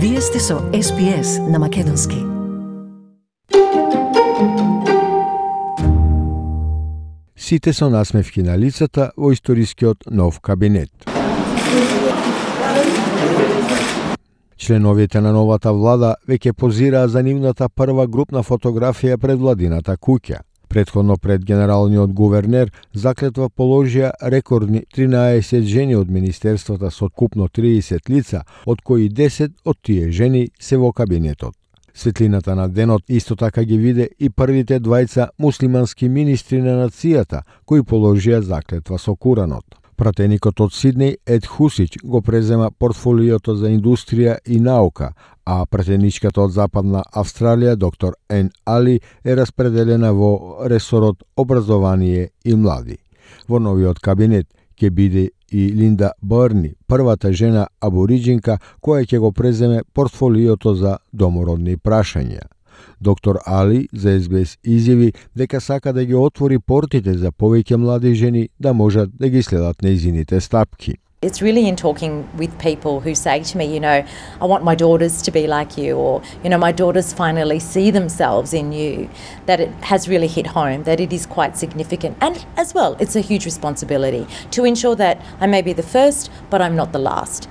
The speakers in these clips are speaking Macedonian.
Вие сте со СПС на Македонски. Сите со насмевки на лицата во историскиот нов кабинет. Членовите на новата влада веќе позираа за нивната прва групна фотографија пред владината куќа. Предходно пред генералниот гувернер заклетва положија рекордни 13 жени од министерствата со купно 30 лица, од кои 10 од тие жени се во кабинетот. Светлината на денот исто така ги виде и првите двајца муслимански министри на нацијата кои положија заклетва со Куранот. Пратеникот од Сиднеј Ед Хусич го презема портфолиото за индустрија и наука, а пратеничката од Западна Австралија доктор Ен Али е распределена во ресорот образование и млади. Во новиот кабинет ќе биде и Линда Барни, првата жена абориджинка која ќе го преземе портфолиото за домородни прашања. Доктор Али за СБС изјави дека сака да ги отвори портите за повеќе млади жени да можат да ги следат нејзините стапки. It's really in talking with people who say to me, you know, I want my daughters to be like you, or, you know, my daughters finally see themselves in you, that it has really hit home, that it is quite significant. And as well, it's a huge responsibility to ensure that I may be the first, but I'm not the last.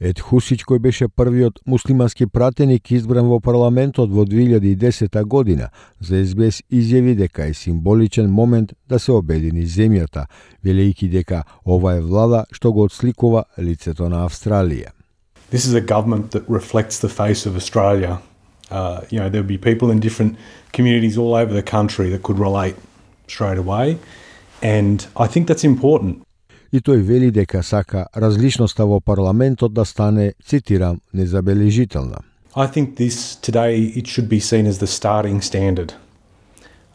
Ед Хусич, кој беше првиот муслимански пратеник избран во парламентот во 2010 година, за СБС изјави дека е символичен момент да се обедини земјата, велејќи дека ова е влада што го отсликува лицето на Австралија. This is a government that reflects the face of Australia. Uh, you know, there'll be people in different communities all over the country that could relate straight away. And I think that's important и тој вели дека сака различноста во парламентот да стане, цитирам, незабележителна. I think this today it should be seen as the starting standard.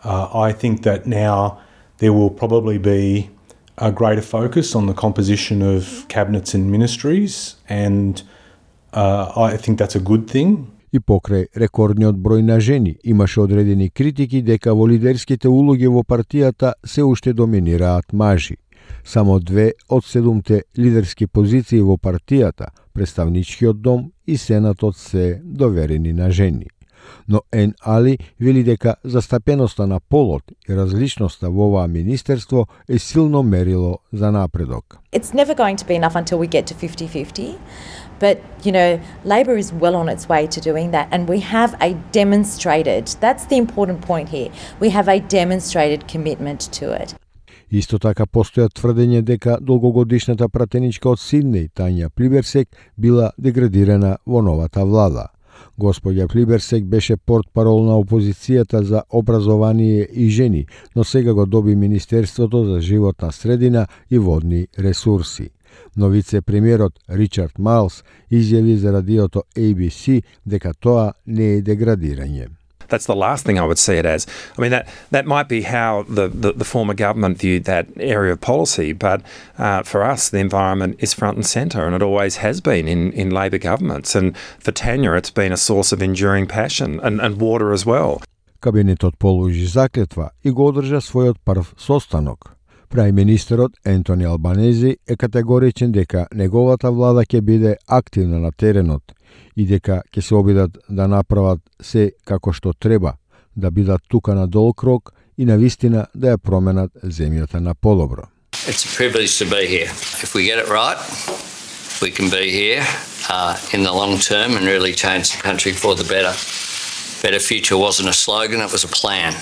Uh, I think that now there will probably be a greater focus on the composition of cabinets and ministries, and uh, I think that's a good thing. И покрај рекордниот број на жени, имаше одредени критики дека во лидерските улоги во партијата се уште доминираат мажи. Само две од седумте лидерски позиции во партијата, представничкиот дом и сенатот се доверени на жени. Но Ен Али вели дека застапеноста на полот и различноста во оваа министерство е силно мерило за напредок. It's never going to be enough until we get to 50-50. But, you know, Labor is well on its way to doing that. And we have a demonstrated, that's the important point here, we have a demonstrated commitment to it. Исто така постојат тврдење дека долгогодишната пратеничка од Сиднеј, Тања Плиберсек, била деградирана во новата влада. Господја Плиберсек беше портпарол на опозицијата за образование и жени, но сега го доби Министерството за животна средина и водни ресурси. Но вице-премиерот Ричард Малс изјави за радиото ABC дека тоа не е деградирање. That's the last thing I would see it as. I mean, that, that might be how the, the, the former government viewed that area of policy, but uh, for us, the environment is front and centre, and it always has been in, in Labor governments. And for Tanya, it's been a source of enduring passion and, and water as well. Кабинетот положи заклетва и го одржа својот прв состанок. Прајминистерот Ентони Албанези е категоричен дека неговата влада ќе биде активна на теренот и дека ќе се обидат да направат се како што треба, да бидат тука на долг рок и на вистина да ја променат земјата на подобро. It's a privilege to be here. If we get it right, we can be here uh, in the long term and really change the country for the better. Better future wasn't a slogan, it was a plan.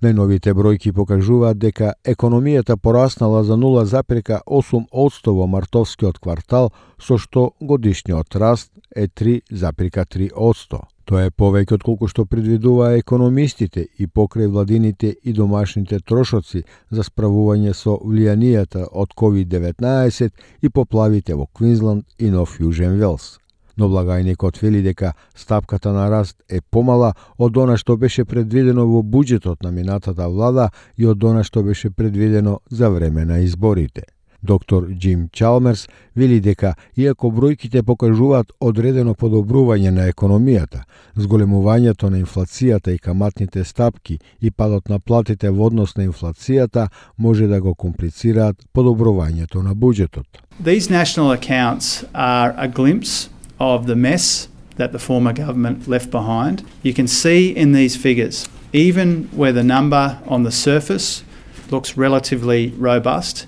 Најновите бројки покажуваат дека економијата пораснала за 0,8% во мартовскиот квартал, со што годишниот раст е 3,3%. Тоа е повеќе од колку што предвидуваа економистите и покрај владините и домашните трошоци за справување со влијанијата од COVID-19 и поплавите во Квинсленд и Нов Јужен Велс но благајникот вели дека стапката на раст е помала од она што беше предвидено во буџетот на минатата влада и од она што беше предвидено за време на изборите. Доктор Джим Чалмерс вели дека, иако бројките покажуваат одредено подобрување на економијата, зголемувањето на инфлацијата и каматните стапки и падот на платите во однос на инфлацијата може да го комплицираат подобрувањето на буџетот. These national accounts are a glimpse of the mess that the former government left behind. You can see in these figures, even where the number on the surface looks relatively robust,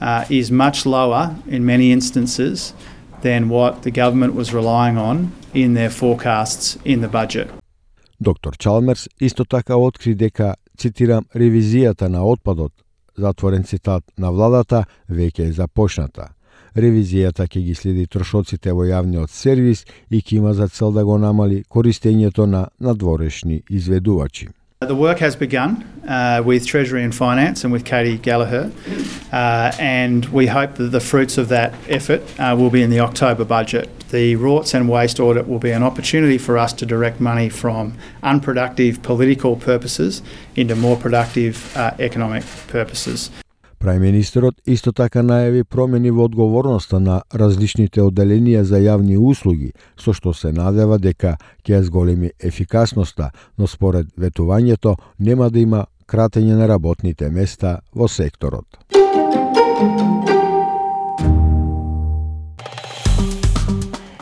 uh, is much lower in many instances than what the government was relying on in their forecasts in the budget. Доктор Чалмерс исто така откри дека, цитирам, ревизијата на отпадот, затворен цитат на владата, веќе е започната. Ревизијата ќе ги следи трошоците во јавниот сервис и ќе има за цел да го намали користењето на надворешни изведувачи. Uh, the work has begun uh, with Treasury and Finance and with Katie Gallagher, uh, and we hope that the fruits of that effort uh, will be in the October budget. The rorts and waste audit will be an opportunity for us to direct money from unproductive political purposes into more productive uh, economic purposes. Прајминистерот исто така најави промени во одговорноста на различните одделенија за јавни услуги, со што се надева дека ќе зголеми ефикасноста, но според ветувањето нема да има кратење на работните места во секторот.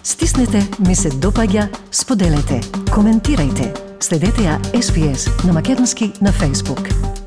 Стиснете, ми се допаѓа, споделете, коментирајте. Следете ја SPS на Македонски на Facebook.